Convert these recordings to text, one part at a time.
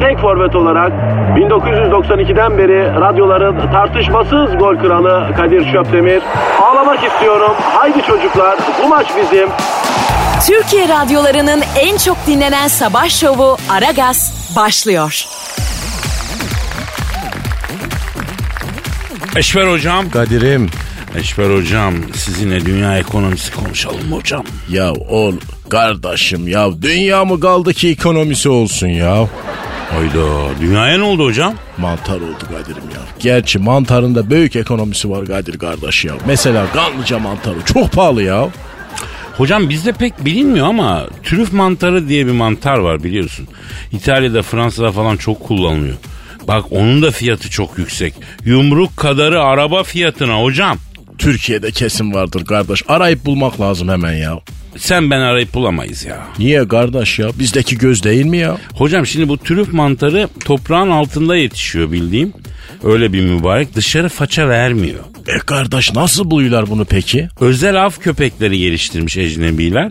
tek forvet olarak 1992'den beri radyoların tartışmasız gol kralı Kadir Şöpdemir. Ağlamak istiyorum. Haydi çocuklar bu maç bizim. Türkiye radyolarının en çok dinlenen sabah şovu Aragaz başlıyor. Eşver hocam. Kadir'im. Eşver hocam sizinle dünya ekonomisi konuşalım mı hocam? Ya ol kardeşim ya dünya mı kaldı ki ekonomisi olsun ya? Hayda dünyaya ne oldu hocam? Mantar oldu Kadir'im ya. Gerçi mantarın da büyük ekonomisi var Kadir kardeş ya. Mesela kanlıca mantarı çok pahalı ya. Hocam bizde pek bilinmiyor ama trüf mantarı diye bir mantar var biliyorsun. İtalya'da Fransa'da falan çok kullanılıyor. Bak onun da fiyatı çok yüksek. Yumruk kadarı araba fiyatına hocam. Türkiye'de kesin vardır kardeş. Arayıp bulmak lazım hemen ya. Sen ben arayıp bulamayız ya. Niye kardeş ya? Bizdeki göz değil mi ya? Hocam şimdi bu trüf mantarı toprağın altında yetişiyor bildiğim. Öyle bir mübarek dışarı faça vermiyor. E kardeş nasıl buluyorlar bunu peki? Özel av köpekleri geliştirmiş ecnebiler.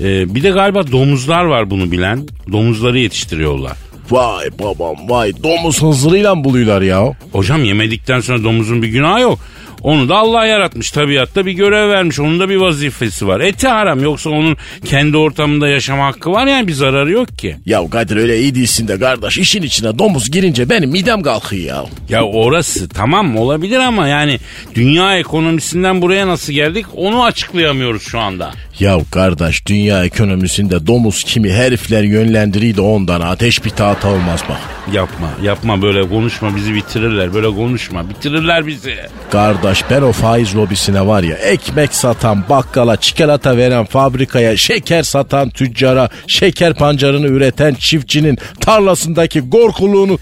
Ee, bir de galiba domuzlar var bunu bilen. Domuzları yetiştiriyorlar. Vay babam vay domuz hızırıyla buluyorlar ya? Hocam yemedikten sonra domuzun bir günahı yok. Onu da Allah yaratmış tabiatta bir görev vermiş. Onun da bir vazifesi var. Eti haram yoksa onun kendi ortamında yaşama hakkı var yani bir zararı yok ki. Ya Kadir öyle iyi değilsin de kardeş işin içine domuz girince benim midem kalkıyor ya. Ya orası tamam olabilir ama yani dünya ekonomisinden buraya nasıl geldik onu açıklayamıyoruz şu anda. Ya kardeş dünya ekonomisinde domuz kimi herifler yönlendiriyor da ondan ateş bir tahta olmaz bak. Yapma yapma böyle konuşma bizi bitirirler böyle konuşma bitirirler bizi. Kardeş ben o faiz lobisine var ya ekmek satan bakkala çikolata veren fabrikaya şeker satan tüccara şeker pancarını üreten çiftçinin tarlasındaki gorkuluğunu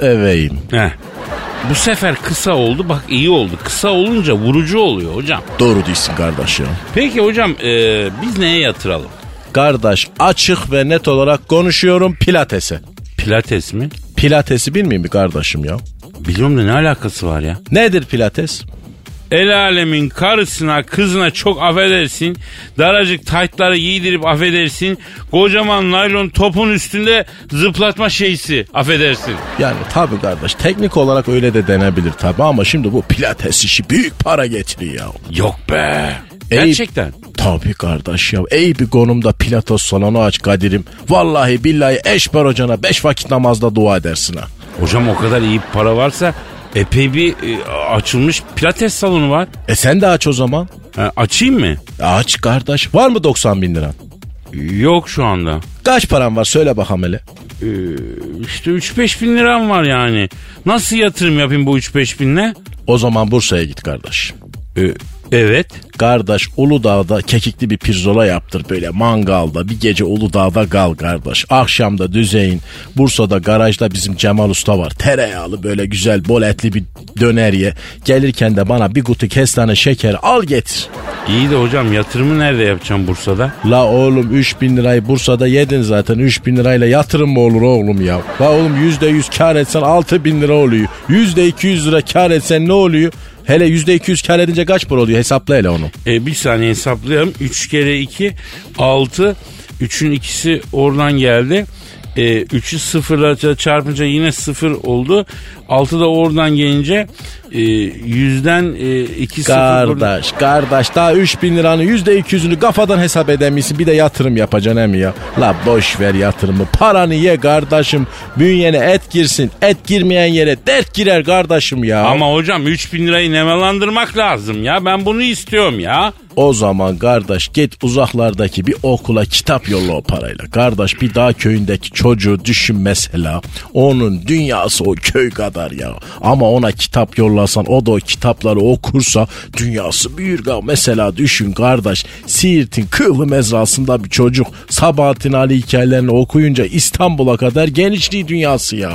eveyim. Heh. Bu sefer kısa oldu bak iyi oldu. Kısa olunca vurucu oluyor hocam. Doğru değilsin kardeş ya. Peki hocam e, biz neye yatıralım? Kardeş açık ve net olarak konuşuyorum pilatese. Pilates mi? Pilatesi bilmiyor mi kardeşim ya? Biliyorum da ne alakası var ya? Nedir pilates? El alemin karısına kızına çok affedersin. Daracık taytları giydirip affedersin. Kocaman naylon topun üstünde zıplatma şeysi affedersin. Yani tabi kardeş teknik olarak öyle de denebilir tabi ama şimdi bu pilates işi büyük para getiriyor ya. Yok be. Ey- Gerçekten. Tabi kardeş ya. Ey bir konumda pilates salonu aç Kadir'im. Vallahi billahi eşber hocana beş vakit namazda dua edersin ha. Hocam o kadar iyi para varsa epey bir e, açılmış pilates salonu var. E sen de aç o zaman. Ha, açayım mı? Aç kardeş. Var mı 90 bin liran? Yok şu anda. Kaç paran var söyle bakalım hele. Ee, işte 3-5 bin liram var yani. Nasıl yatırım yapayım bu 3-5 binle? O zaman Bursa'ya git kardeş. Ee, evet. Kardeş Uludağ'da kekikli bir pirzola yaptır böyle mangalda bir gece Uludağ'da kal kardeş. Akşamda düzeyin Bursa'da garajda bizim Cemal Usta var. Tereyağlı böyle güzel bol etli bir döner ye. Gelirken de bana bir kutu kestane şeker al getir. İyi de hocam yatırımı nerede yapacağım Bursa'da? La oğlum 3000 lirayı Bursa'da yedin zaten 3000 lirayla yatırım mı olur oğlum ya? La oğlum %100 kar etsen 6000 lira oluyor. %200 lira kar etsen ne oluyor? Hele %200 kar edince kaç para oluyor hesapla hele onu. E, bir saniye hesaplayalım. 3 kere 2 6. 3'ün ikisi oradan geldi. E, 3'ü sıfırla çarpınca yine sıfır oldu. 6 da oradan gelince e, yüzden e, 2 sıfır. oradan- Kardeş kardeş daha 3000 liranın %200'ünü kafadan hesap edemişsin bir de yatırım yapacaksın hem ya. La boş ver yatırımı paranı ye kardeşim bünyene et girsin et girmeyen yere dert girer kardeşim ya. Ama hocam 3000 lirayı nemalandırmak lazım ya. Ben bunu istiyorum ya. O zaman kardeş git uzaklardaki bir okula kitap yolla o parayla. Kardeş bir daha köyündeki çocuğu düşün mesela. Onun dünyası o köy kadar kadar ya. Ama ona kitap yollasan o da o kitapları okursa dünyası büyür. Ya. Mesela düşün kardeş Siirt'in kığlı mezrasında bir çocuk Sabahattin Ali hikayelerini okuyunca İstanbul'a kadar genişliği dünyası ya.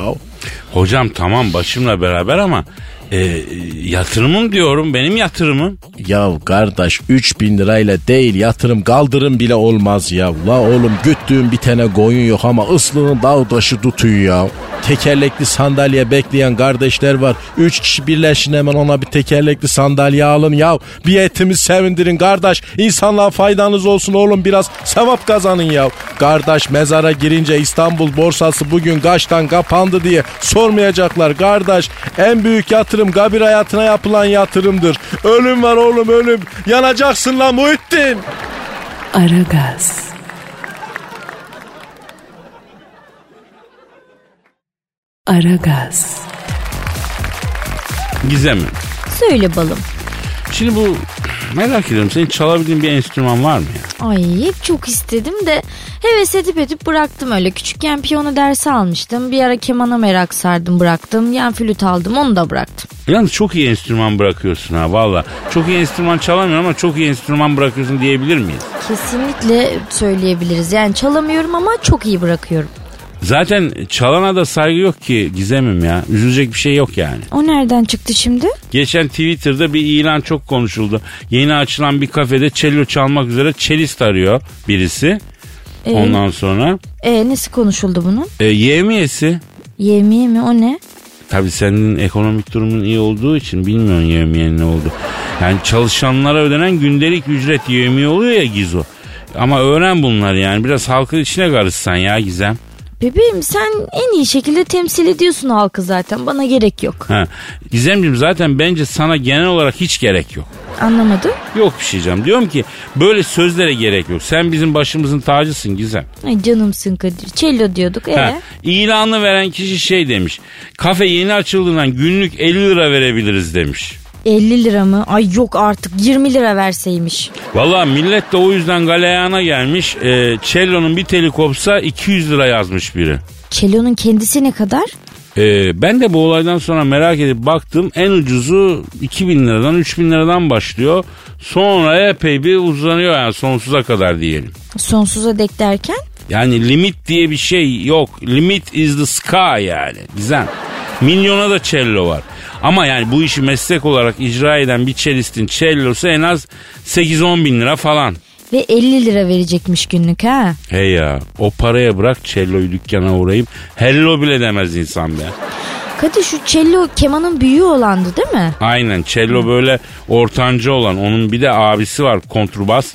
Hocam tamam başımla beraber ama e, yatırımım diyorum benim yatırımım. Ya kardeş 3000 lirayla değil yatırım kaldırım bile olmaz ya. La oğlum güttüğün bir tane koyun yok ama ıslığın dağ taşı tutuyor ya. Tekerlekli sandalye bekleyen kardeşler var. Üç kişi birleşin hemen ona bir tekerlekli sandalye alın ya. Bir etimiz sevindirin kardeş. İnsanlığa faydanız olsun oğlum biraz sevap kazanın ya. Kardeş mezara girince İstanbul borsası bugün kaçtan kapandı diye sormayacaklar kardeş. En büyük yatırım kabir hayatına yapılan yatırımdır. Ölüm var oğlum ölüm. Yanacaksın lan Muhittin. Aragaz. Aragaz. Gizemim. Söyle balım. Şimdi bu merak ediyorum senin çalabildiğin bir enstrüman var mı ya? Ay hep çok istedim de heves edip edip bıraktım öyle. Küçükken piyano dersi almıştım. Bir ara kemana merak sardım bıraktım. Yan flüt aldım onu da bıraktım. Yalnız çok iyi enstrüman bırakıyorsun ha valla. Çok iyi enstrüman çalamıyorum ama çok iyi enstrüman bırakıyorsun diyebilir miyiz? Kesinlikle söyleyebiliriz. Yani çalamıyorum ama çok iyi bırakıyorum. Zaten çalana da saygı yok ki Gizemim ya. Üzülecek bir şey yok yani. O nereden çıktı şimdi? Geçen Twitter'da bir ilan çok konuşuldu. Yeni açılan bir kafede cello çalmak üzere cellist arıyor birisi. Ee, Ondan sonra e, nesi konuşuldu bunun? e, yevmiyesi. Yemeği mi o ne? Tabii senin ekonomik durumun iyi olduğu için bilmiyorsun yevmiyenin ne oldu. Yani çalışanlara ödenen gündelik ücret yevmiye oluyor ya Gizo. Ama öğren bunları yani biraz halkın içine karışsan ya Gizem. Bebeğim sen en iyi şekilde temsil ediyorsun halkı zaten. Bana gerek yok. Ha. Gizemciğim zaten bence sana genel olarak hiç gerek yok. Anlamadım. Yok bir şey canım. Diyorum ki böyle sözlere gerek yok. Sen bizim başımızın tacısın Gizem. Ay canımsın Kadir. Cello diyorduk. E? Ha, ilanı veren kişi şey demiş. Kafe yeni açıldığından günlük 50 lira verebiliriz demiş. 50 lira mı? Ay yok artık 20 lira verseymiş. Valla millet de o yüzden galeyana gelmiş. E, cello'nun bir teli kopsa 200 lira yazmış biri. Cello'nun kendisi ne kadar? E, ben de bu olaydan sonra merak edip baktım. En ucuzu 2000 liradan 3000 liradan başlıyor. Sonra epey bir uzanıyor yani sonsuza kadar diyelim. Sonsuza dek derken? Yani limit diye bir şey yok. Limit is the sky yani. Güzel. Milyona da cello var. Ama yani bu işi meslek olarak icra eden bir cellistin cellosu en az 8-10 bin lira falan. Ve 50 lira verecekmiş günlük ha. Hey ya o paraya bırak celloyu dükkana uğrayıp hello bile demez insan be. Kadir şu cello kemanın büyüğü olandı değil mi? Aynen cello böyle ortanca olan onun bir de abisi var kontrbas.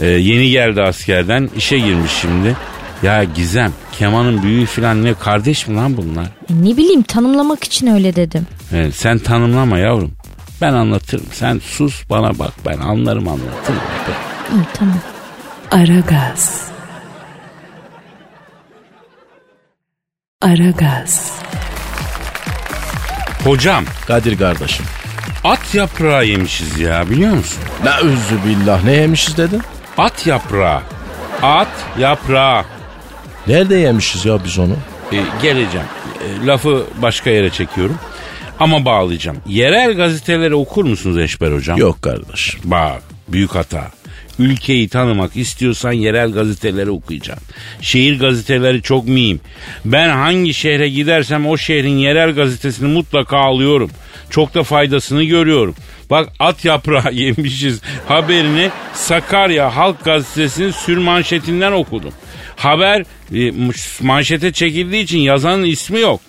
Ee, yeni geldi askerden işe girmiş şimdi. Ya Gizem kemanın büyüğü falan ne kardeş mi lan bunlar? E, ne bileyim tanımlamak için öyle dedim. Evet, sen tanımlama yavrum. Ben anlatırım. Sen sus bana bak ben anlarım anlatırım. İyi tamam. Aragaz. Aragaz. Hocam Kadir kardeşim. at yaprağı yemişiz ya biliyor musun? Ne özü billah ne yemişiz dedin? At yaprağı. At yaprağı. Nerede yemişiz ya biz onu? Ee, geleceğim. Ee, lafı başka yere çekiyorum. Ama bağlayacağım. Yerel gazeteleri okur musunuz Eşber hocam? Yok kardeş. Bak büyük hata. Ülkeyi tanımak istiyorsan yerel gazeteleri okuyacaksın. Şehir gazeteleri çok mühim. Ben hangi şehre gidersem o şehrin yerel gazetesini mutlaka alıyorum. Çok da faydasını görüyorum. Bak at yaprağı yemişiz haberini Sakarya Halk Gazetesi'nin sürmanşetinden okudum. Haber e, manşete çekildiği için yazanın ismi yok.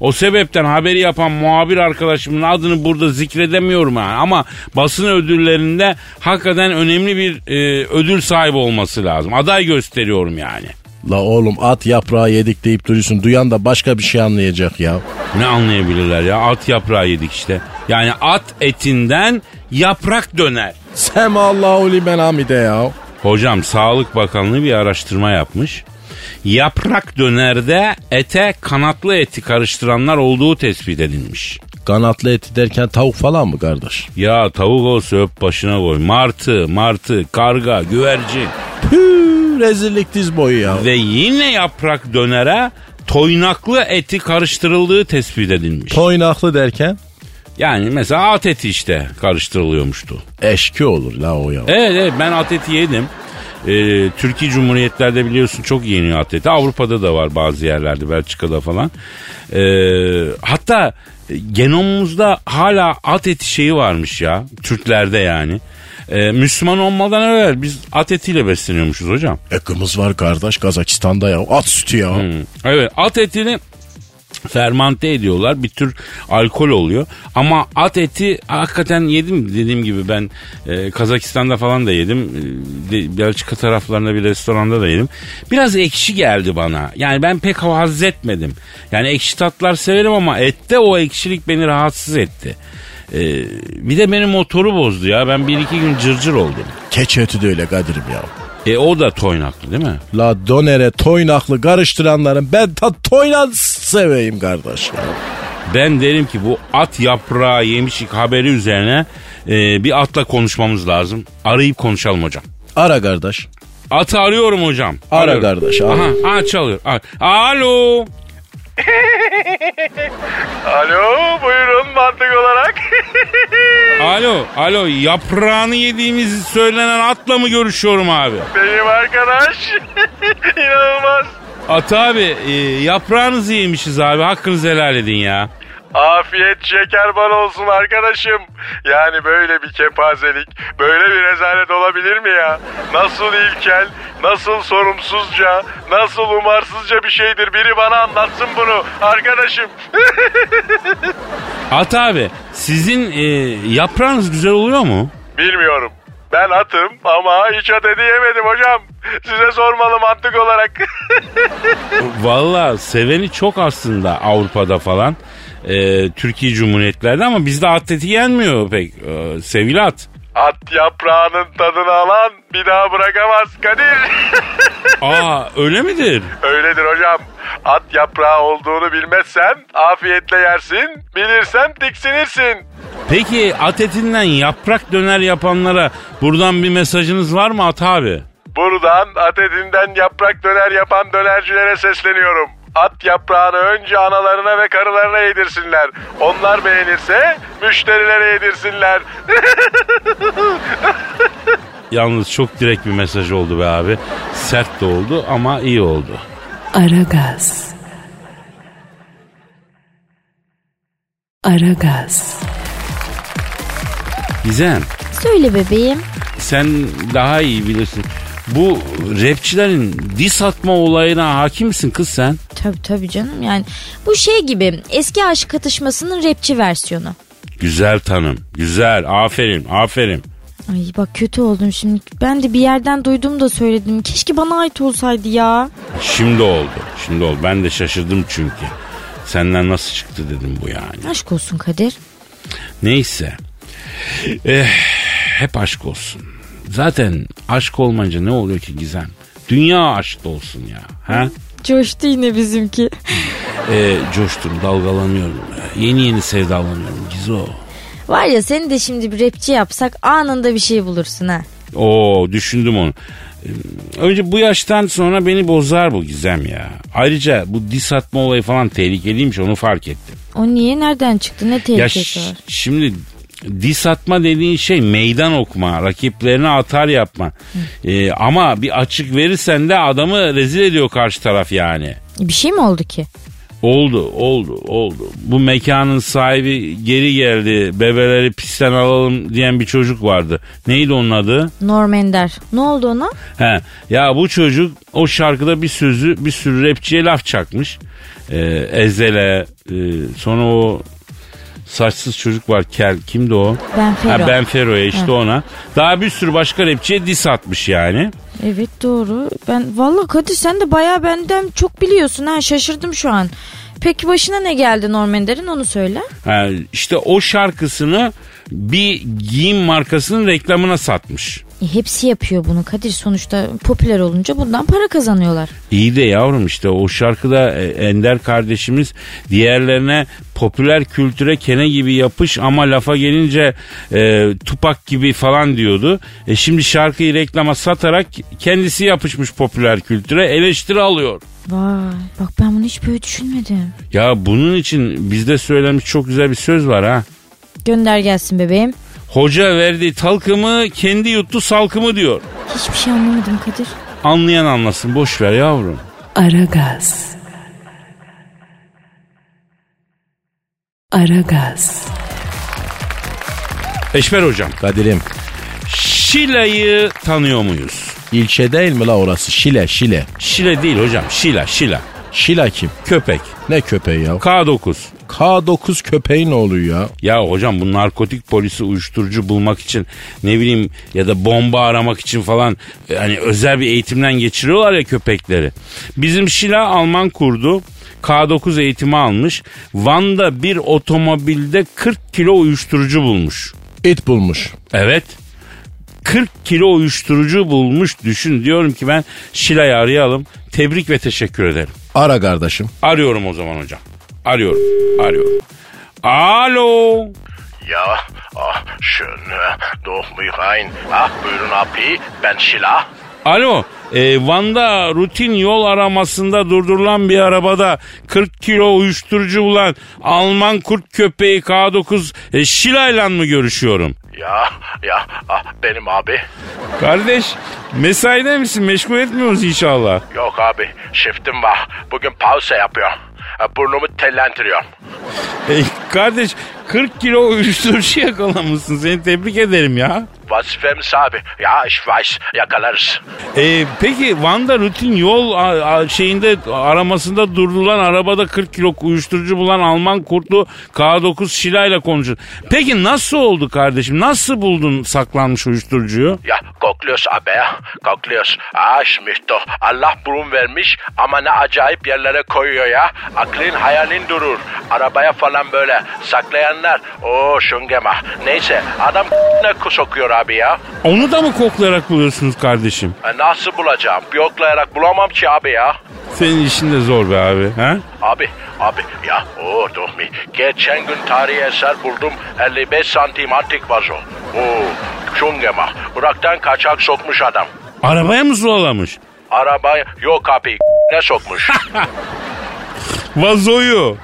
O sebepten haberi yapan muhabir arkadaşımın adını burada zikredemiyorum yani. Ama basın ödüllerinde hakikaten önemli bir e, ödül sahibi olması lazım. Aday gösteriyorum yani. La oğlum at yaprağı yedik deyip duruyorsun. Duyan da başka bir şey anlayacak ya. Ne anlayabilirler ya? At yaprağı yedik işte. Yani at etinden yaprak döner. Semallahu limen hamide ya. Hocam Sağlık Bakanlığı bir araştırma yapmış. Yaprak dönerde ete kanatlı eti karıştıranlar olduğu tespit edilmiş. Kanatlı eti derken tavuk falan mı kardeş? Ya tavuk olsa öp başına koy. Martı, martı, karga, güvercin. Püh rezillik diz boyu ya. Ve yine yaprak dönere toynaklı eti karıştırıldığı tespit edilmiş. Toynaklı derken yani mesela at eti işte karıştırılıyormuştu. eşki olur la o ya. Evet evet ben at eti yedim. Ee, Türkiye Cumhuriyetlerde biliyorsun çok yeniyor at eti. Avrupa'da da var bazı yerlerde Belçika'da falan. Ee, hatta genomumuzda hala at eti şeyi varmış ya Türklerde yani. Ee, Müslüman olmadan evvel biz at etiyle besleniyormuşuz hocam. Ekimiz var kardeş Kazakistan'da ya. At sütü ya. Hmm. Evet at etini fermante ediyorlar. Bir tür alkol oluyor. Ama at eti hakikaten yedim dediğim gibi ben e, Kazakistan'da falan da yedim. E, Belçika taraflarında bir restoranda da yedim. Biraz ekşi geldi bana. Yani ben pek haz etmedim. Yani ekşi tatlar severim ama ette o ekşilik beni rahatsız etti. E, bir de benim motoru bozdu ya. Ben bir iki gün cırcır oldum. Keçi eti de öyle Kadir'im ya. E o da toynaklı değil mi? La donere toynaklı karıştıranların ben ta toynak seveyim kardeş ya. Ben derim ki bu at yaprağı yemişik haberi üzerine e, bir atla konuşmamız lazım. Arayıp konuşalım hocam. Ara kardeş. Atı arıyorum hocam. Ara Arıyorum. kardeş, ara. Aha, aha çalıyor. Ar- Alo. Alo buyurun mantık olarak. Alo. Alo. Yaprağını yediğimiz söylenen atla mı görüşüyorum abi? Benim arkadaş. İnanılmaz. At abi e, yaprağınızı yemişiz abi. Hakkınızı helal edin ya. Afiyet şeker bal olsun arkadaşım. Yani böyle bir kepazelik, böyle bir rezalet olabilir mi ya? Nasıl ilkel, nasıl sorumsuzca, nasıl umarsızca bir şeydir. Biri bana anlatsın bunu arkadaşım. At abi sizin e, yaprağınız güzel oluyor mu? Bilmiyorum. Ben atım ama hiç at eti yemedim hocam. Size sormalı mantık olarak. Valla seveni çok aslında Avrupa'da falan. E, Türkiye Cumhuriyetlerde ama bizde at eti yenmiyor pek. E, sevgili at. At yaprağının tadını alan bir daha bırakamaz Kadir. Aa öyle midir? Öyledir hocam. At yaprağı olduğunu bilmezsen afiyetle yersin, bilirsen tiksinirsin. Peki at etinden yaprak döner yapanlara buradan bir mesajınız var mı At abi? Buradan at etinden yaprak döner yapan dönercilere sesleniyorum. At yaprağını önce analarına ve karılarına yedirsinler. Onlar beğenirse müşterilere yedirsinler. Yalnız çok direkt bir mesaj oldu be abi. Sert de oldu ama iyi oldu. Aragaz. Aragaz. Gizem Söyle bebeğim. sen daha iyi bilirsin. Bu rapçilerin dis atma olayına hakim misin kız sen? Tabii tabii canım yani bu şey gibi eski aşk atışmasının rapçi versiyonu. Güzel tanım. Güzel. Aferin. Aferin. Ay bak kötü oldum şimdi. Ben de bir yerden duydum da söyledim. Keşke bana ait olsaydı ya. Şimdi oldu. Şimdi oldu. Ben de şaşırdım çünkü. Senden nasıl çıktı dedim bu yani. Aşk olsun Kadir. Neyse. Eh, hep aşk olsun. Zaten aşk olmayınca ne oluyor ki Gizem? Dünya aşk olsun ya. Ha? Coştu yine bizimki. Ee, coştum, dalgalanıyorum. Yeni yeni sevdalanıyorum Gizo. Var ya seni de şimdi bir rapçi yapsak anında bir şey bulursun ha. Oo düşündüm onu. Önce bu yaştan sonra beni bozar bu Gizem ya. Ayrıca bu dis atma olayı falan tehlikeliymiş onu fark ettim. O niye nereden çıktı ne Ya tehlikesi ş- var? şimdi dis atma dediğin şey meydan okuma, rakiplerine atar yapma. Ee, ama bir açık verirsen de adamı rezil ediyor karşı taraf yani. Bir şey mi oldu ki? Oldu, oldu, oldu. Bu mekanın sahibi geri geldi. Bebeleri pisten alalım diyen bir çocuk vardı. Neydi onun adı? Norm Ender. Ne oldu ona? He, ya bu çocuk o şarkıda bir sözü bir sürü rapçiye laf çakmış. Ee, Ezele, e, sonra o saçsız çocuk var kel. Kimdi o? Ben Fero. Ha, ben Fero'ya işte Ha. ona. Daha bir sürü başka rapçiye dis atmış yani. Evet doğru. Ben valla Kadir sen de bayağı benden çok biliyorsun ha şaşırdım şu an. Peki başına ne geldi Norm Ender'in onu söyle. Ha, işte o şarkısını bir giyim markasının reklamına satmış. E, hepsi yapıyor bunu Kadir sonuçta popüler olunca bundan para kazanıyorlar. İyi de yavrum işte o şarkıda e, Ender kardeşimiz diğerlerine popüler kültüre kene gibi yapış ama lafa gelince e, tupak gibi falan diyordu. E şimdi şarkıyı reklama satarak kendisi yapışmış popüler kültüre eleştiri alıyor. Vay bak ben bunu hiç böyle düşünmedim. Ya bunun için bizde söylenmiş çok güzel bir söz var ha. Gönder gelsin bebeğim. Hoca verdi talkımı kendi yuttu salkımı diyor. Hiçbir şey anlamadım Kadir. Anlayan anlasın boş ver yavrum. Aragaz. Aragaz. Eşber hocam Kadir'im Şila'yı tanıyor muyuz? ilçe değil mi la orası? Şile Şile. Şile değil hocam Şila Şila. Şila kim? Köpek. Ne köpeği ya? K9. K9 köpeği ne oluyor ya? Ya hocam bu narkotik polisi uyuşturucu bulmak için ne bileyim ya da bomba aramak için falan hani özel bir eğitimden geçiriyorlar ya köpekleri. Bizim Şila Alman kurdu. K9 eğitimi almış. Van'da bir otomobilde 40 kilo uyuşturucu bulmuş. İt bulmuş. Evet. 40 kilo uyuşturucu bulmuş. Düşün diyorum ki ben Şila'yı arayalım. Tebrik ve teşekkür ederim. Ara kardeşim. Arıyorum o zaman hocam. Arıyorum. Arıyorum. Alo. Ja, ah, schön. Durch mich rein. Ah, buyurun abi, ben Şila. Alo. E, Van'da rutin yol aramasında durdurulan bir arabada 40 kilo uyuşturucu bulan Alman kurt köpeği K9 e, Şila'yla mı görüşüyorum? Ja, ja, ah, benim abi. Kardeş mesaide misin? Meşgul etmiyoruz inşallah. Yok abi, shiftim var. Bugün pause yapıyorum. Burnumu tellendiriyorum. E, kardeş 40 kilo uyuşturucu yakalamışsın. Seni tebrik ederim ya. Vazifemiz abi. Ya, ich weiß, yakalarız. E, peki Van'da rutin yol a- a- şeyinde aramasında durdurulan arabada 40 kilo uyuşturucu bulan Alman kurtlu K9 Şila ile konuşun. Peki nasıl oldu kardeşim? Nasıl buldun saklanmış uyuşturucuyu? Ya, kokluyoruz abi ya. Kokluyoruz. Schmeckt doch. Allah burun vermiş ama ne acayip yerlere koyuyor ya. Aklın hayalin durur. Arabaya falan böyle saklayanlar. Oo, şungema. Neyse, adam ne sokuyor abi ya. Onu da mı koklayarak buluyorsunuz kardeşim? E, Nasıl bulacağım? Yoklayarak bulamam ki abi ya. Senin işin de zor be abi. Ha? Abi, abi ya o oh, mi. Geçen gün tarihi eser buldum. 55 santim antik vazo. Oo, şungema. Irak'tan kaçak sokmuş adam. Arabaya mı zulalamış? Arabaya yok abi ne sokmuş. Vazoyu.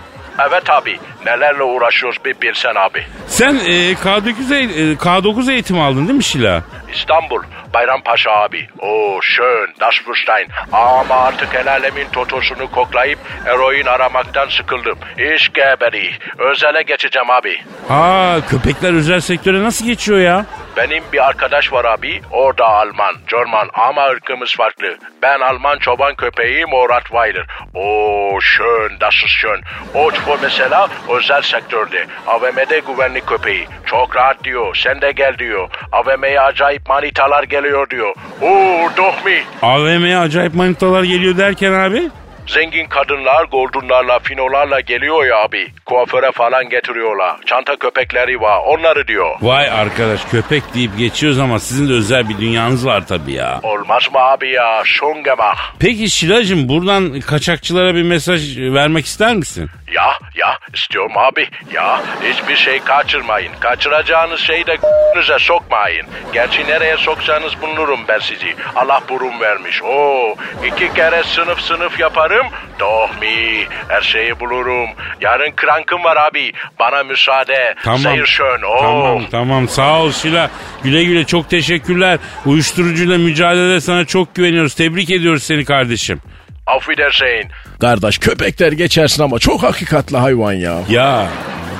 Evet abi nelerle uğraşıyoruz bir bilsen abi. Sen e, K9, eğ- e, K9 eğitimi aldın değil mi Şila? İstanbul Bayrampaşa abi. Oo schön das Fürstein. Ama artık el alemin totosunu koklayıp eroin aramaktan sıkıldım. İş geberi. Özele geçeceğim abi. Aa köpekler özel sektöre nasıl geçiyor ya? Benim bir arkadaş var abi. O da Alman, German ama ırkımız farklı. Ben Alman çoban köpeğim o Rottweiler. Oo schön, das ist schön. O çufor mesela özel sektörde. AVM'de güvenlik köpeği. Çok rahat diyor. Sen de gel diyor. AVM'ye acayip manitalar geliyor diyor. Oo doch mi. AVM'ye acayip manitalar geliyor derken abi? Zengin kadınlar goldunlarla, finolarla geliyor ya abi. Kuaföre falan getiriyorlar. Çanta köpekleri var. Onları diyor. Vay arkadaş köpek deyip geçiyoruz ama sizin de özel bir dünyanız var tabii ya. Olmaz mı abi ya? Schon gemacht. Peki Şilacığım buradan kaçakçılara bir mesaj vermek ister misin? Ya ya istiyorum abi ya hiçbir şey kaçırmayın. Kaçıracağınız şeyi de g***nüze sokmayın. Gerçi nereye soksanız bulurum ben sizi. Allah burun vermiş. Oo iki kere sınıf sınıf yaparım. Doh mi her şeyi bulurum. Yarın krankım var abi. Bana müsaade. Tamam. Seyir schön. Oo. Tamam tamam sağ ol Şila. Güle güle çok teşekkürler. Uyuşturucuyla mücadelede sana çok güveniyoruz. Tebrik ediyoruz seni kardeşim. Auf Wiedersehen. Kardeş köpekler geçersin ama çok hakikatli hayvan ya. Ya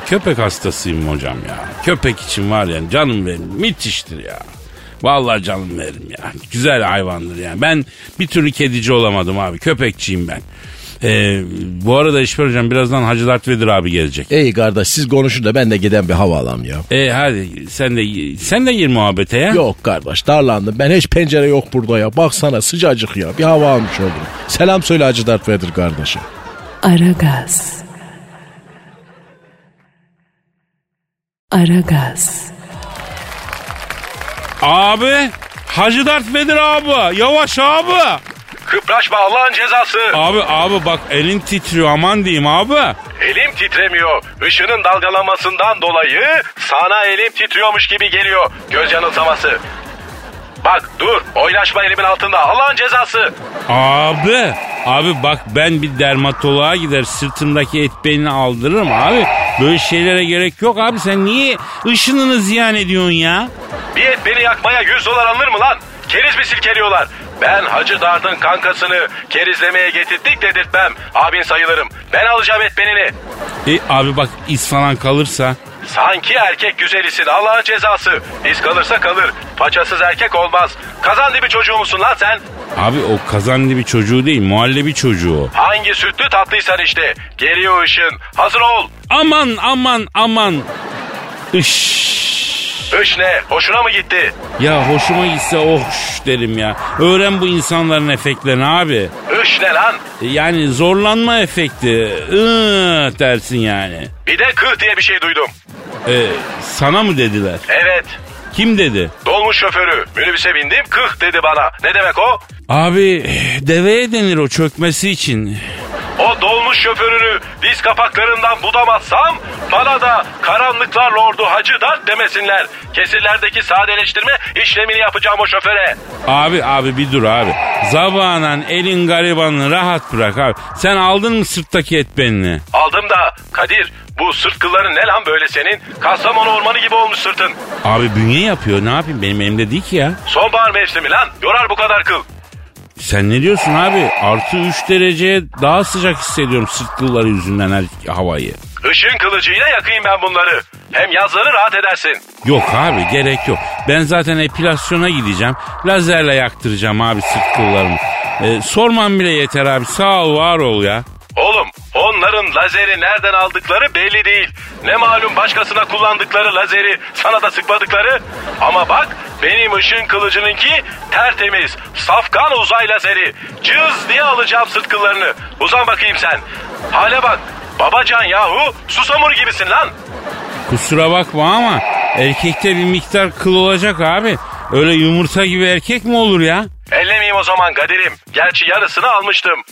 köpek hastasıyım hocam ya. Köpek için var ya canım benim müthiştir ya. Vallahi canım veririm ya. Güzel hayvandır yani. Ben bir türlü kedici olamadım abi. Köpekçiyim ben. Ee, bu arada İşber Hocam birazdan Hacı Dert Vedir abi gelecek. Ey kardeş siz konuşun da ben de giden bir hava alam ya. E hadi sen de sen de gir muhabbete ya. Yok kardeş darlandım. Ben hiç pencere yok burada ya. Baksana sıcacık ya. Bir hava almış oldum. Selam söyle Hacı Dert Vedir kardeşim. Aragaz. Aragaz. Abi Hacı Dert Vedir abi. Yavaş abi. Kıpraşma Allah'ın cezası. Abi abi bak elin titriyor aman diyeyim abi. Elim titremiyor. Işının dalgalanmasından dolayı sana elim titriyormuş gibi geliyor. Göz yanılsaması. Bak dur oynaşma elimin altında Allah'ın cezası. Abi abi bak ben bir dermatoloğa gider sırtımdaki et belini aldırırım abi. Böyle şeylere gerek yok abi sen niye ışınını ziyan ediyorsun ya? Bir et beni yakmaya 100 dolar alınır mı lan? Keriz mi silkeliyorlar? Ben Hacı Dard'ın kankasını kerizlemeye getirdik dedirtmem. Abin sayılırım. Ben alacağım et benini. E abi bak iz falan kalırsa. Sanki erkek güzelisin Allah'ın cezası. İz kalırsa kalır. Paçasız erkek olmaz. Kazan dibi çocuğu musun lan sen? Abi o kazanlı bir çocuğu değil muhallebi çocuğu. Hangi sütlü tatlıysan işte. Geliyor ışın. Hazır ol. Aman aman aman. Iş. Iş ne? Hoşuna mı gitti? Ya hoşuma gitse oh şş derim ya. Öğren bu insanların efektlerini abi. Iş ne lan? Yani zorlanma efekti. Iı, dersin yani. Bir de kıh diye bir şey duydum. E, sana mı dediler? Evet. Kim dedi? Dolmuş şoförü. Minibüse bindim kıh dedi bana. Ne demek o? Abi deveye denir o çökmesi için. O dolmuş şoförünü diz kapaklarından budamazsam bana da karanlıklar lordu Hacı Dert demesinler. Kesirlerdeki sadeleştirme işlemini yapacağım o şoföre. Abi abi bir dur abi. Zabanan elin garibanını rahat bırak abi. Sen aldın mı sırttaki et benini? Aldım da Kadir bu sırt kılların ne lan böyle senin? Kastamonu ormanı gibi olmuş sırtın. Abi bünye yapıyor ne yapayım benim elimde değil ki ya. Sonbahar mevsimi lan yorar bu kadar kıl. Sen ne diyorsun abi? Artı 3 dereceye daha sıcak hissediyorum sırt kılları yüzünden her havayı. Işın kılıcıyla yakayım ben bunları. Hem yazları rahat edersin. Yok abi gerek yok. Ben zaten epilasyona gideceğim. Lazerle yaktıracağım abi sırt kıllarımı. Ee, sorman bile yeter abi. Sağ ol var ol ya. Oğlum onların lazeri nereden aldıkları belli değil. Ne malum başkasına kullandıkları lazeri sana da sıkmadıkları. Ama bak benim ışın kılıcınınki tertemiz. Safkan uzay lazeri. Cız diye alacağım sırt kıllarını. Uzan bakayım sen. Hale bak. Babacan yahu susamur gibisin lan. Kusura bakma ama erkekte bir miktar kıl olacak abi. Öyle yumurta gibi erkek mi olur ya? Ellemeyeyim o zaman Kadir'im. Gerçi yarısını almıştım.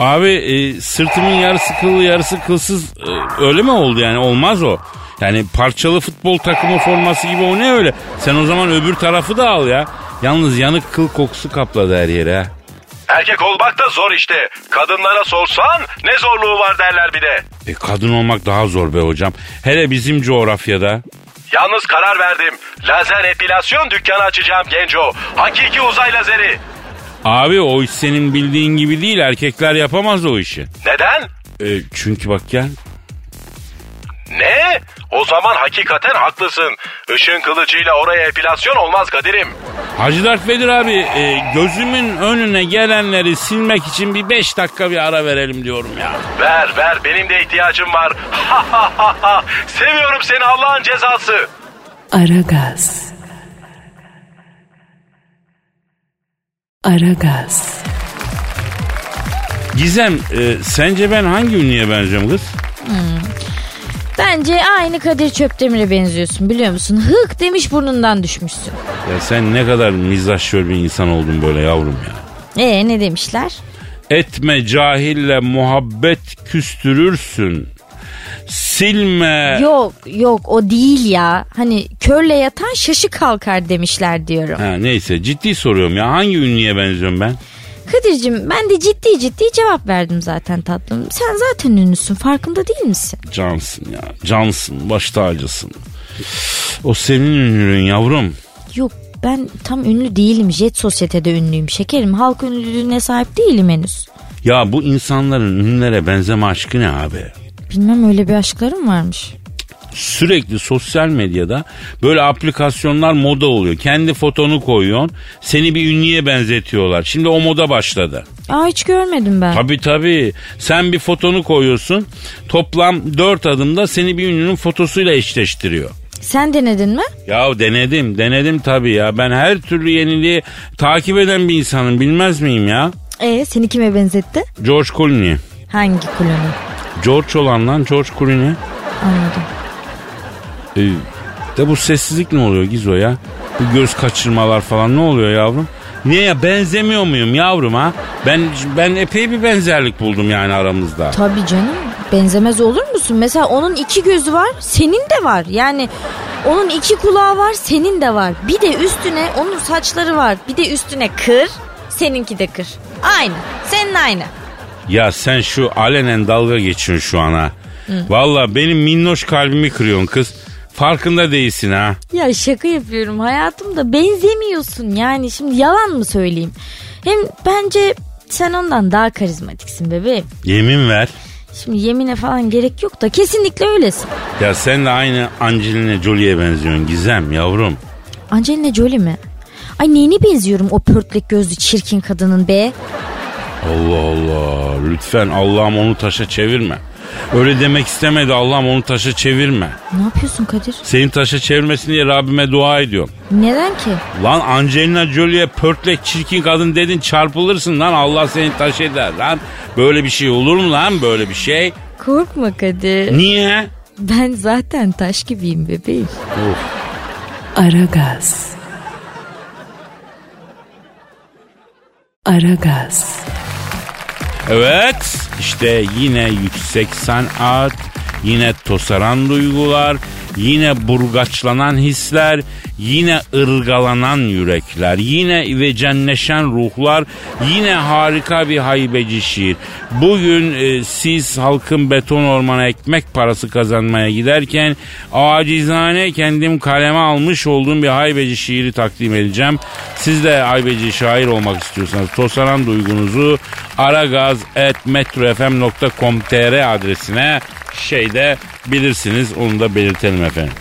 Abi e, sırtımın yarısı kıllı yarısı kılsız e, öyle mi oldu yani olmaz o. Yani parçalı futbol takımı forması gibi o ne öyle. Sen o zaman öbür tarafı da al ya. Yalnız yanık kıl kokusu kapladı her yere ha. Erkek olmak da zor işte. Kadınlara sorsan ne zorluğu var derler bir de. E, kadın olmak daha zor be hocam. Hele bizim coğrafyada. Yalnız karar verdim. Lazer epilasyon dükkanı açacağım genco. Hakiki uzay lazeri. Abi o iş senin bildiğin gibi değil. Erkekler yapamaz o işi. Neden? E, çünkü bak gel. Ne? O zaman hakikaten haklısın. Işın kılıcıyla oraya epilasyon olmaz Kadir'im. Hacı Dert Vedir abi e, gözümün önüne gelenleri silmek için bir beş dakika bir ara verelim diyorum ya. Ver ver benim de ihtiyacım var. Seviyorum seni Allah'ın cezası. Aragaz. Aragaz. Gizem e, sence ben hangi ünlüye benziyorum kız? Bence aynı Kadir Çöpdemir'e benziyorsun biliyor musun? Hık demiş burnundan düşmüşsün. Ya sen ne kadar mizahşör bir insan oldun böyle yavrum ya. Ee ne demişler? Etme cahille muhabbet küstürürsün. Silme. Yok yok o değil ya. Hani körle yatan şaşı kalkar demişler diyorum. Ha, neyse ciddi soruyorum ya hangi ünlüye benziyorum ben? Kadir'cim ben de ciddi ciddi cevap verdim zaten tatlım. Sen zaten ünlüsün farkında değil misin? Cansın ya cansın baş tacısın. O senin ünlülüğün yavrum. Yok ben tam ünlü değilim. Jet sosyetede ünlüyüm şekerim. Halk ünlülüğüne sahip değilim henüz. Ya bu insanların ünlülere benzeme aşkı ne abi? Bilmem öyle bir aşklarım varmış. Sürekli sosyal medyada böyle aplikasyonlar moda oluyor. Kendi fotonu koyuyorsun. Seni bir ünlüye benzetiyorlar. Şimdi o moda başladı. Aa hiç görmedim ben. Tabii tabii. Sen bir fotonu koyuyorsun. Toplam 4 adımda seni bir ünlünün fotosuyla eşleştiriyor. Sen denedin mi? Ya denedim, denedim tabii ya. Ben her türlü yeniliği takip eden bir insanım bilmez miyim ya? E seni kime benzetti? George Clooney. Hangi koloni? George olan lan George Clooney. Anladım. Ee, de bu sessizlik ne oluyor Gizo ya? Bu göz kaçırmalar falan ne oluyor yavrum? Niye ya benzemiyor muyum yavrum ha? Ben ben epey bir benzerlik buldum yani aramızda. Tabii canım. Benzemez olur musun? Mesela onun iki gözü var, senin de var. Yani onun iki kulağı var, senin de var. Bir de üstüne onun saçları var. Bir de üstüne kır, seninki de kır. Aynı. Senin aynı. Ya sen şu alenen dalga geçiyorsun şu an ha. Valla benim minnoş kalbimi kırıyorsun kız. Farkında değilsin ha. Ya şaka yapıyorum hayatım da benzemiyorsun yani şimdi yalan mı söyleyeyim? Hem bence sen ondan daha karizmatiksin bebeğim. Yemin ver. Şimdi yemine falan gerek yok da kesinlikle öylesin. Ya sen de aynı Angelina Jolie'ye benziyorsun Gizem yavrum. Angelina Jolie mi? Ay neyine benziyorum o pörtlek gözlü çirkin kadının be? Allah Allah. Lütfen Allah'ım onu taşa çevirme. Öyle demek istemedi Allah'ım onu taşa çevirme. Ne yapıyorsun Kadir? Senin taşa çevirmesin diye Rabbime dua ediyorum. Neden ki? Lan Angelina Jolie'ye pörtlek çirkin kadın dedin çarpılırsın lan Allah seni taş eder lan. Böyle bir şey olur mu lan böyle bir şey? Korkma Kadir. Niye? Ben zaten taş gibiyim bebeğim. Aragaz. Aragaz. Evet işte yine yüksek sanat, yine tosaran duygular, yine burgaçlanan hisler, yine ırgalanan yürekler, yine vecenleşen ruhlar, yine harika bir haybeci şiir. Bugün e, siz halkın beton ormana ekmek parası kazanmaya giderken acizane kendim kaleme almış olduğum bir haybeci şiiri takdim edeceğim. Siz de haybeci şair olmak istiyorsanız tosaran duygunuzu aragaz.metrofm.com.tr adresine şeyde bilirsiniz onu da belirtelim efendim.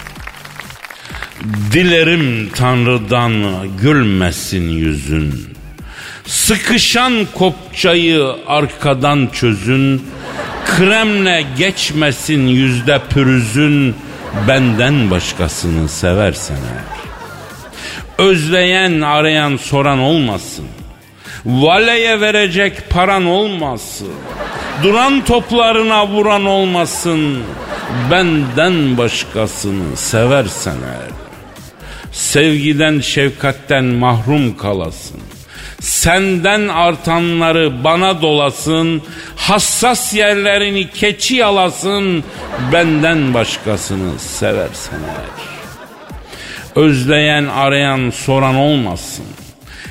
Dilerim Tanrı'dan gülmesin yüzün. Sıkışan kopçayı arkadan çözün. Kremle geçmesin yüzde pürüzün. Benden başkasını seversen eğer. Özleyen arayan soran olmasın. Valeye verecek paran olmasın. Duran toplarına vuran olmasın. Benden başkasını seversen eğer. Sevgiden şefkatten mahrum kalasın. Senden artanları bana dolasın. Hassas yerlerini keçi yalasın. Benden başkasını seversen eğer. Özleyen arayan soran olmasın.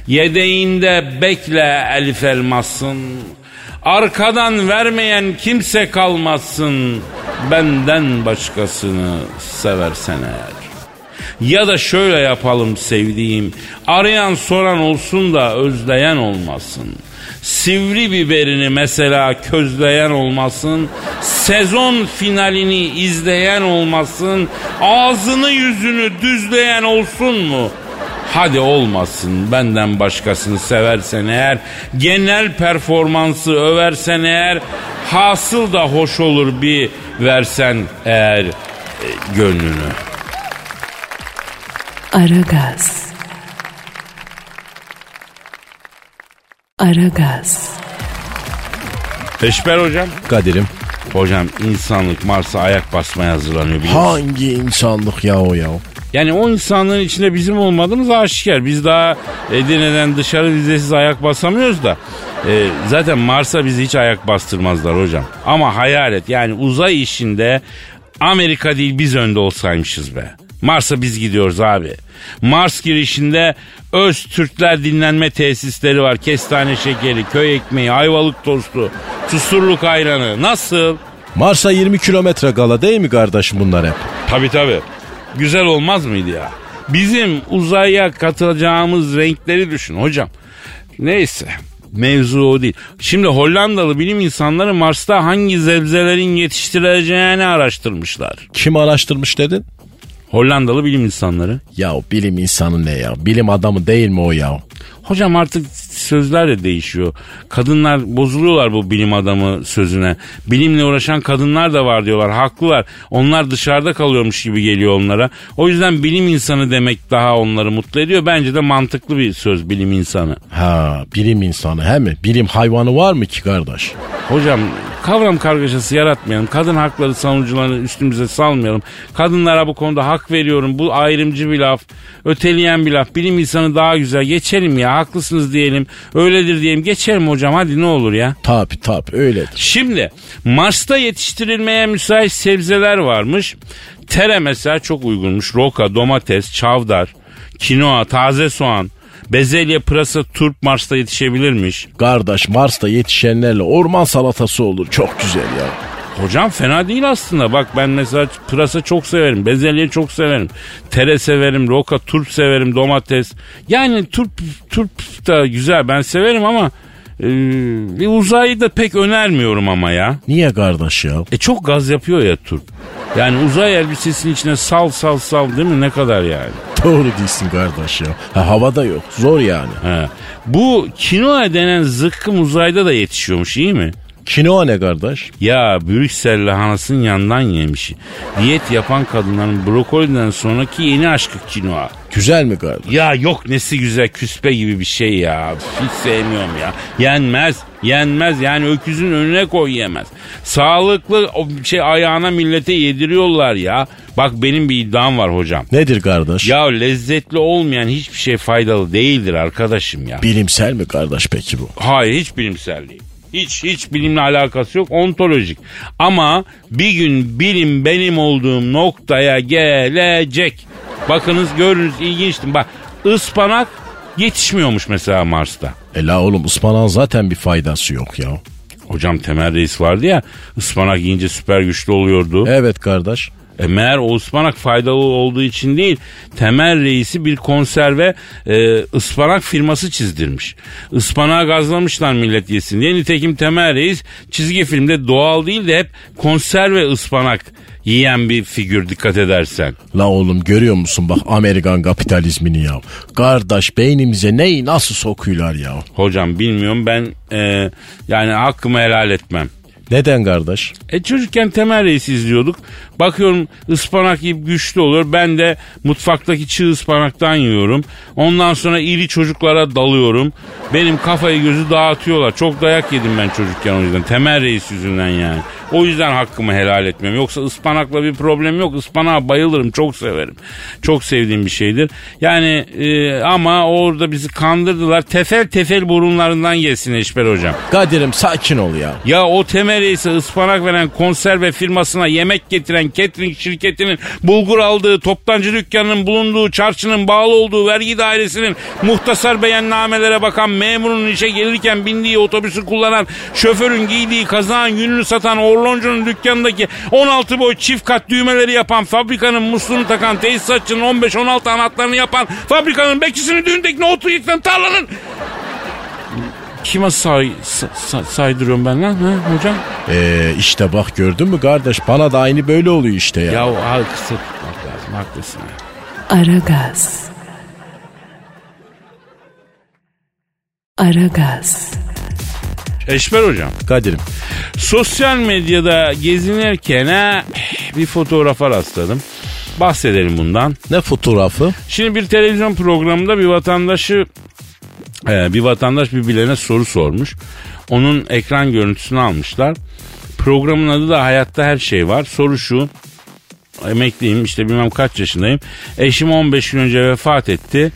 Yedeğinde bekle elif elmasın. Arkadan vermeyen kimse kalmasın. Benden başkasını seversen eğer. Ya da şöyle yapalım sevdiğim. Arayan soran olsun da özleyen olmasın. Sivri biberini mesela közleyen olmasın. Sezon finalini izleyen olmasın. Ağzını yüzünü düzleyen olsun mu? Hadi olmasın benden başkasını seversen eğer genel performansı översen eğer hasıl da hoş olur bir versen eğer e, gönlünü. Aragaz. Aragaz. Eşber hocam. Kadir'im. Hocam insanlık Mars'a ayak basmaya hazırlanıyor biliyorsun. Hangi insanlık ya o ya? Yani o insanlığın içinde bizim olmadığımız aşikar. Biz daha Edirne'den dışarı vizesiz ayak basamıyoruz da. E, zaten Mars'a bizi hiç ayak bastırmazlar hocam. Ama hayal et yani uzay işinde Amerika değil biz önde olsaymışız be. Mars'a biz gidiyoruz abi. Mars girişinde öz Türkler dinlenme tesisleri var. Kestane şekeri, köy ekmeği, ayvalık tostu, susurluk ayranı. Nasıl? Mars'a 20 kilometre kala değil mi kardeşim bunlar hep? Tabi tabi. Güzel olmaz mıydı ya? Bizim uzaya katacağımız renkleri düşün hocam. Neyse mevzu o değil. Şimdi Hollandalı bilim insanları Mars'ta hangi zebzelerin yetiştirileceğini araştırmışlar. Kim araştırmış dedin? Hollandalı bilim insanları. Ya bilim insanı ne ya? Bilim adamı değil mi o ya? Hocam artık sözler de değişiyor. Kadınlar bozuluyorlar bu bilim adamı sözüne. Bilimle uğraşan kadınlar da var diyorlar. Haklılar. Onlar dışarıda kalıyormuş gibi geliyor onlara. O yüzden bilim insanı demek daha onları mutlu ediyor. Bence de mantıklı bir söz bilim insanı. Ha bilim insanı he mi? Bilim hayvanı var mı ki kardeş? Hocam kavram kargaşası yaratmayalım. Kadın hakları savunucularını üstümüze salmayalım. Kadınlara bu konuda hak veriyorum. Bu ayrımcı bir laf. Öteleyen bir laf. Bilim insanı daha güzel. Geçelim ya. Haklısınız diyelim. Öyledir diyelim. Geçelim hocam. Hadi ne olur ya. Tabi tabi öyledir. Şimdi Mars'ta yetiştirilmeye müsait sebzeler varmış. Tere mesela çok uygunmuş. Roka, domates, çavdar, kinoa, taze soğan, bezelye, pırasa, turp Mars'ta yetişebilirmiş. Kardeş Mars'ta yetişenlerle orman salatası olur. Çok güzel ya. Hocam fena değil aslında. Bak ben mesela pırasa çok severim. Bezelye çok severim. Tere severim. Roka, turp severim. Domates. Yani turp, turp da güzel. Ben severim ama e, bir uzayı da pek önermiyorum ama ya. Niye kardeş ya? E çok gaz yapıyor ya turp. Yani uzay elbisesinin içine sal sal sal değil mi ne kadar yani? Doğru değilsin kardeş ya. Ha, havada yok. Zor yani. He. Bu kinoa denen zıkkım uzayda da yetişiyormuş iyi mi? Kinoa ne kardeş? Ya Brüksel lahanasının yandan yemiş. Diyet yapan kadınların brokoliden sonraki yeni aşkı kinoa. Güzel mi kardeş? Ya yok nesi güzel küspe gibi bir şey ya. Hiç sevmiyorum ya. Yenmez. Yenmez yani öküzün önüne koy yemez. Sağlıklı o şey ayağına millete yediriyorlar ya. Bak benim bir iddiam var hocam. Nedir kardeş? Ya lezzetli olmayan hiçbir şey faydalı değildir arkadaşım ya. Bilimsel mi kardeş peki bu? Hayır hiç bilimsel değil. Hiç hiç bilimle alakası yok ontolojik. Ama bir gün bilim benim olduğum noktaya gelecek. Bakınız görürüz ilginçtir. Bak ıspanak yetişmiyormuş mesela Mars'ta. E la oğlum ıspanağın zaten bir faydası yok ya. Hocam Temel Reis vardı ya ıspanak yiyince süper güçlü oluyordu. Evet kardeş. E meğer o ıspanak faydalı olduğu için değil temel reisi bir konserve e, ıspanak firması çizdirmiş. Ispanağı gazlamışlar millet yesin diye. Nitekim temel reis çizgi filmde doğal değil de hep konserve ıspanak yiyen bir figür dikkat edersen. La oğlum görüyor musun bak Amerikan kapitalizmini ya. Kardeş beynimize neyi nasıl sokuyorlar ya. Hocam bilmiyorum ben e, yani hakkımı helal etmem. Neden kardeş? E çocukken temel reis izliyorduk. Bakıyorum ıspanak yiyip güçlü oluyor. Ben de mutfaktaki çığ ıspanaktan yiyorum. Ondan sonra iri çocuklara dalıyorum. Benim kafayı gözü dağıtıyorlar. Çok dayak yedim ben çocukken o yüzden. Temel reis yüzünden yani. O yüzden hakkımı helal etmem. Yoksa ıspanakla bir problem yok. Ispanağa bayılırım. Çok severim. Çok sevdiğim bir şeydir. Yani e, ama orada bizi kandırdılar. Tefel tefel burunlarından yesin Eşber hocam. Kadir'im sakin ol ya. Ya o temel ise ıspanak veren konserve firmasına yemek getiren catering şirketinin bulgur aldığı toptancı dükkanının bulunduğu çarşının bağlı olduğu vergi dairesinin muhtasar beyannamelere bakan memurun işe gelirken bindiği otobüsü kullanan şoförün giydiği kazağın yününü satan orloncunun dükkanındaki 16 boy çift kat düğmeleri yapan fabrikanın musluğunu takan tesisatçının 15-16 anahtarını yapan fabrikanın bekçisini düğündeki nohutu yıkan tarlanın Kime say, say, saydırıyorum ben lan ha, hocam? Ee, işte bak gördün mü kardeş bana da aynı böyle oluyor işte ya. Ya al kısa tutmak lazım haklısın. Aragaz. Aragaz. Eşber hocam. Kadir'im Sosyal medyada gezinirken ha, bir fotoğrafa rastladım. Bahsedelim bundan. ne fotoğrafı? Şimdi bir televizyon programında bir vatandaşı e, bir vatandaş birbirlerine soru sormuş. Onun ekran görüntüsünü almışlar. Programın adı da Hayatta Her Şey Var. Soru şu. Emekliyim işte bilmem kaç yaşındayım. Eşim 15 gün önce vefat etti.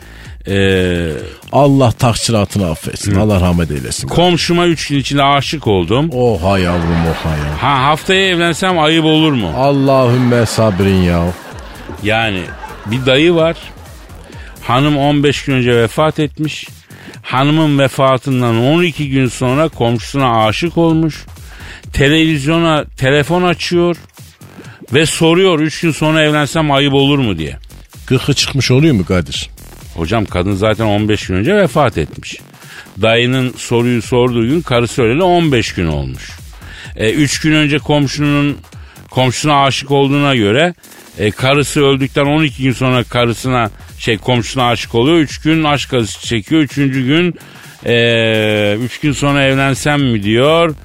Ee, Allah taksiratını affetsin. Allah rahmet eylesin. komşuma 3 gün içinde aşık oldum. Oha yavrum oha ya. Ha haftaya evlensem ayıp olur mu? Allahümme sabrin ya. Yani bir dayı var. Hanım 15 gün önce vefat etmiş. Hanımın vefatından 12 gün sonra komşusuna aşık olmuş. Televizyona telefon açıyor ve soruyor 3 gün sonra evlensem ayıp olur mu diye. Gıkı çıkmış oluyor mu Kadir? Hocam kadın zaten 15 gün önce vefat etmiş. Dayının soruyu sorduğu gün karısı öleli 15 gün olmuş. 3 gün önce komşunun komşusuna aşık olduğuna göre e, karısı öldükten 12 gün sonra karısına şey komşusuna aşık oluyor. 3 gün aşk acısı çekiyor. 3. gün 3 gün sonra evlensem mi diyor.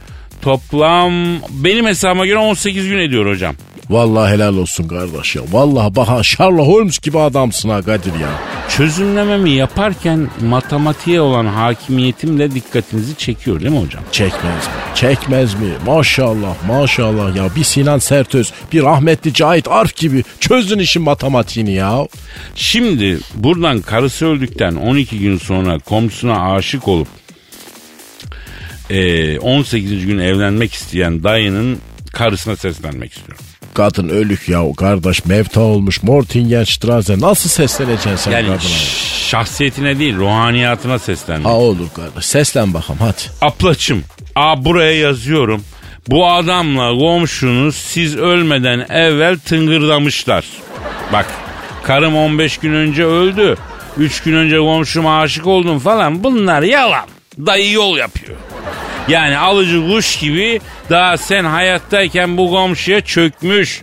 Toplam benim hesabıma göre 18 gün ediyor hocam. Vallahi helal olsun kardeş ya. Vallahi bak Sherlock Holmes gibi adamsın ha Kadir ya. Çözümlememi yaparken matematiğe olan hakimiyetim de dikkatinizi çekiyor değil mi hocam? Çekmez mi? Çekmez mi? Maşallah maşallah ya. Bir Sinan Sertöz, bir rahmetli Cahit Arf gibi çözdün işin matematiğini ya. Şimdi buradan karısı öldükten 12 gün sonra komşusuna aşık olup e, 18. gün evlenmek isteyen dayının karısına seslenmek istiyorum. Kadın ölük ya kardeş mevta olmuş Mortingenstrasse nasıl sesleneceksin sen Yani kadına? şahsiyetine değil ruhaniyatına seslenmek. Ha olur kardeş seslen bakalım hadi. Aplaçım. A buraya yazıyorum. Bu adamla komşunuz siz ölmeden evvel tıngırdamışlar. Bak karım 15 gün önce öldü. 3 gün önce komşuma aşık oldum falan bunlar yalan. Dayı yol yapıyor. Yani alıcı kuş gibi daha sen hayattayken bu komşuya çökmüş.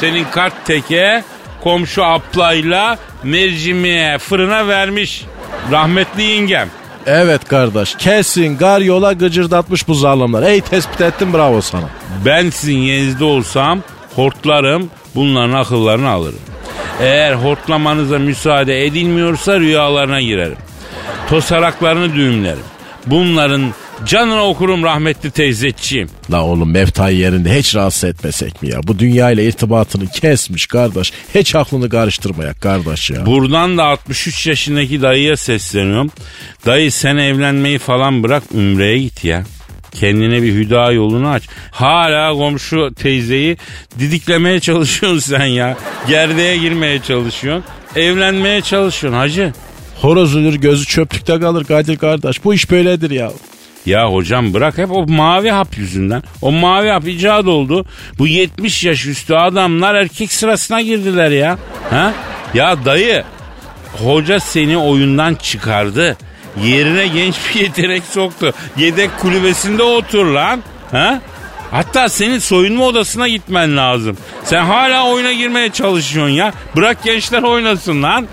Senin kart teke komşu aplayla mercimeğe fırına vermiş. Rahmetli yengem. Evet kardeş kesin gar yola gıcırdatmış bu zalimler. Ey tespit ettim bravo sana. Ben sizin yerinizde olsam hortlarım bunların akıllarını alırım. Eğer hortlamanıza müsaade edilmiyorsa rüyalarına girerim. Tosaraklarını düğümlerim. Bunların canını okurum rahmetli teyzeciğim. La oğlum meftayı yerinde hiç rahatsız etmesek mi ya? Bu dünya ile irtibatını kesmiş kardeş. Hiç aklını karıştırmayak kardeş ya. Buradan da 63 yaşındaki dayıya sesleniyorum. Dayı sen evlenmeyi falan bırak ümreye git ya. Kendine bir hüda yolunu aç. Hala komşu teyzeyi didiklemeye çalışıyorsun sen ya. Gerdeğe girmeye çalışıyorsun. Evlenmeye çalışıyorsun hacı. Horoz ölür gözü çöplükte kalır Kadir kardeş. Bu iş böyledir ya. Ya hocam bırak hep o mavi hap yüzünden. O mavi hap icat oldu. Bu 70 yaş üstü adamlar erkek sırasına girdiler ya. Ha? Ya dayı hoca seni oyundan çıkardı. Yerine genç bir yetenek soktu. Yedek kulübesinde otur lan. Ha? Hatta senin soyunma odasına gitmen lazım. Sen hala oyuna girmeye çalışıyorsun ya. Bırak gençler oynasın lan.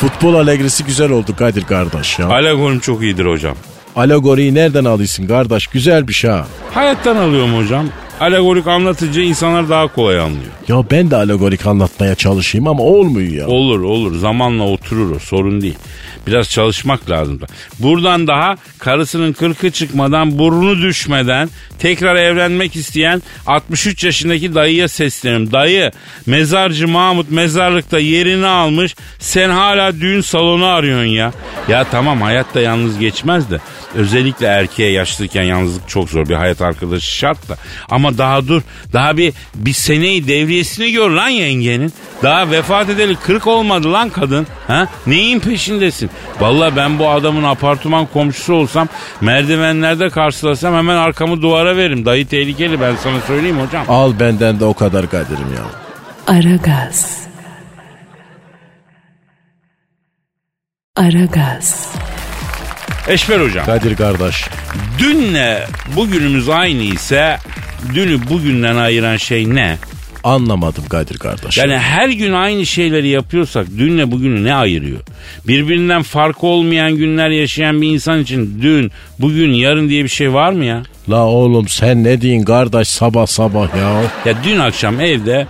Futbol alegrisi güzel oldu Kadir kardeş ya. Alegorim çok iyidir hocam. Alegoriyi nereden alıyorsun kardeş? Güzel bir şey ha. Hayattan alıyorum hocam. Alegorik anlatınca insanlar daha kolay anlıyor. Ya ben de alegorik anlatmaya çalışayım ama olmuyor ya. Olur olur zamanla oturur o sorun değil. Biraz çalışmak lazım da. Buradan daha karısının kırkı çıkmadan burnu düşmeden tekrar evlenmek isteyen 63 yaşındaki dayıya sesleniyorum. Dayı mezarcı Mahmut mezarlıkta yerini almış sen hala düğün salonu arıyorsun ya. Ya tamam hayatta yalnız geçmez de özellikle erkeğe yaşlıyken yalnızlık çok zor bir hayat arkadaşı şart da. Ama daha dur daha bir, bir seneyi devriyesini gör lan yengenin. Daha vefat edeli 40 olmadı lan kadın. Ha? Neyin peşindesin? Vallahi ben bu adamın apartman komşusu olsam merdivenlerde karşılasam hemen arkamı duvara veririm. Dayı tehlikeli ben sana söyleyeyim hocam. Al benden de o kadar Kadir'im ya. Aragaz. Aragaz. Eşber hocam. Kadir kardeş. Dünle bugünümüz aynı ise dünü bugünden ayıran şey ne? Anlamadım Kadir kardeş. Yani her gün aynı şeyleri yapıyorsak dünle bugünü ne ayırıyor? Birbirinden farkı olmayan günler yaşayan bir insan için dün, bugün, yarın diye bir şey var mı ya? La oğlum sen ne diyin kardeş sabah sabah ya. Ya dün akşam evde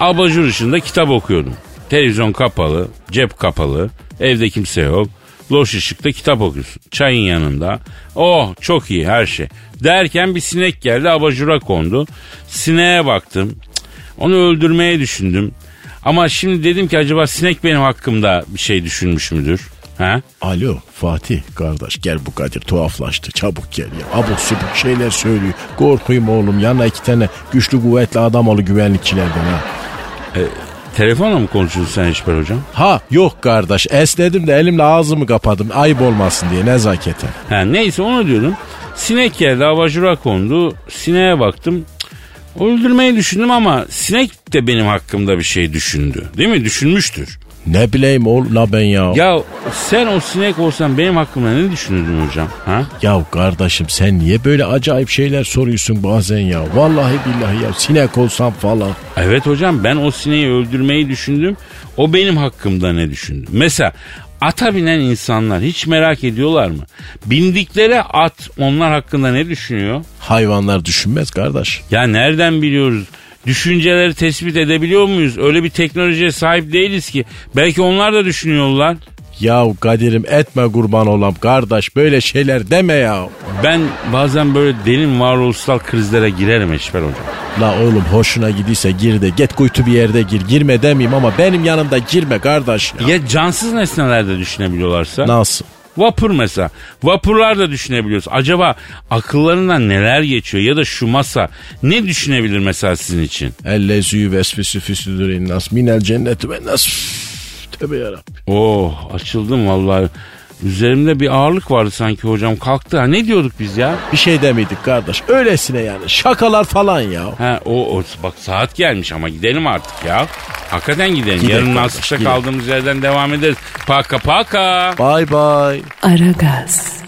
abajur ışığında kitap okuyordum. Televizyon kapalı, cep kapalı, evde kimse yok. Loş ışıkta kitap okuyorsun. Çayın yanında. Oh çok iyi her şey. Derken bir sinek geldi abajura kondu. Sineğe baktım. Onu öldürmeye düşündüm. Ama şimdi dedim ki acaba sinek benim hakkımda bir şey düşünmüş müdür? Ha? Alo Fatih kardeş gel bu Kadir tuhaflaştı çabuk gel ya. Abuk subuk şeyler söylüyor. Korkuyum oğlum yanına iki tane güçlü kuvvetli adam olu güvenlikçilerden ha. Telefonla mı konuşuyorsun sen Eşber hocam? Ha yok kardeş esnedim de elimle ağzımı kapadım ayıp olmasın diye nezaketen. Ha, neyse onu diyordum. Sinek geldi abajura kondu. Sineğe baktım. Öldürmeyi düşündüm ama sinek de benim hakkımda bir şey düşündü. Değil mi? Düşünmüştür. Ne bileyim oğlum la ben ya. ya. Ya sen o sinek olsan benim hakkımda ne düşünürdün hocam? Ha? kardeşim sen niye böyle acayip şeyler soruyorsun bazen ya. Vallahi billahi ya sinek olsam falan. Evet hocam ben o sineği öldürmeyi düşündüm. O benim hakkımda ne düşündü? Mesela ata binen insanlar hiç merak ediyorlar mı? Bindikleri at onlar hakkında ne düşünüyor? Hayvanlar düşünmez kardeş. Ya nereden biliyoruz düşünceleri tespit edebiliyor muyuz? Öyle bir teknolojiye sahip değiliz ki. Belki onlar da düşünüyorlar. Ya Kadir'im etme kurban olam kardeş böyle şeyler deme ya. Ben bazen böyle derin varoluşsal krizlere girerim Eşber hocam. La oğlum hoşuna gidiyse gir de get kuytu bir yerde gir. Girme demeyeyim ama benim yanımda girme kardeş ya. Ya cansız nesnelerde düşünebiliyorlarsa? Nasıl? Vapur mesela. Vapurlar da düşünebiliyoruz. Acaba akıllarından neler geçiyor ya da şu masa ne düşünebilir mesela sizin için? Ellezü vesfisü füsüdür innas minel cenneti ve nas. Tövbe yarabbim. Oh açıldım vallahi. Üzerimde bir ağırlık vardı sanki hocam kalktı. Ha, ne diyorduk biz ya? Bir şey demiydik kardeş. Öylesine yani. Şakalar falan ya. Ha, o, o bak saat gelmiş ama gidelim artık ya. Hakikaten gidelim. Gidelim Yarın kardeş, Nasır'da gidelim. kaldığımız yerden devam ederiz. Paka paka. Bye bye. Aragaz.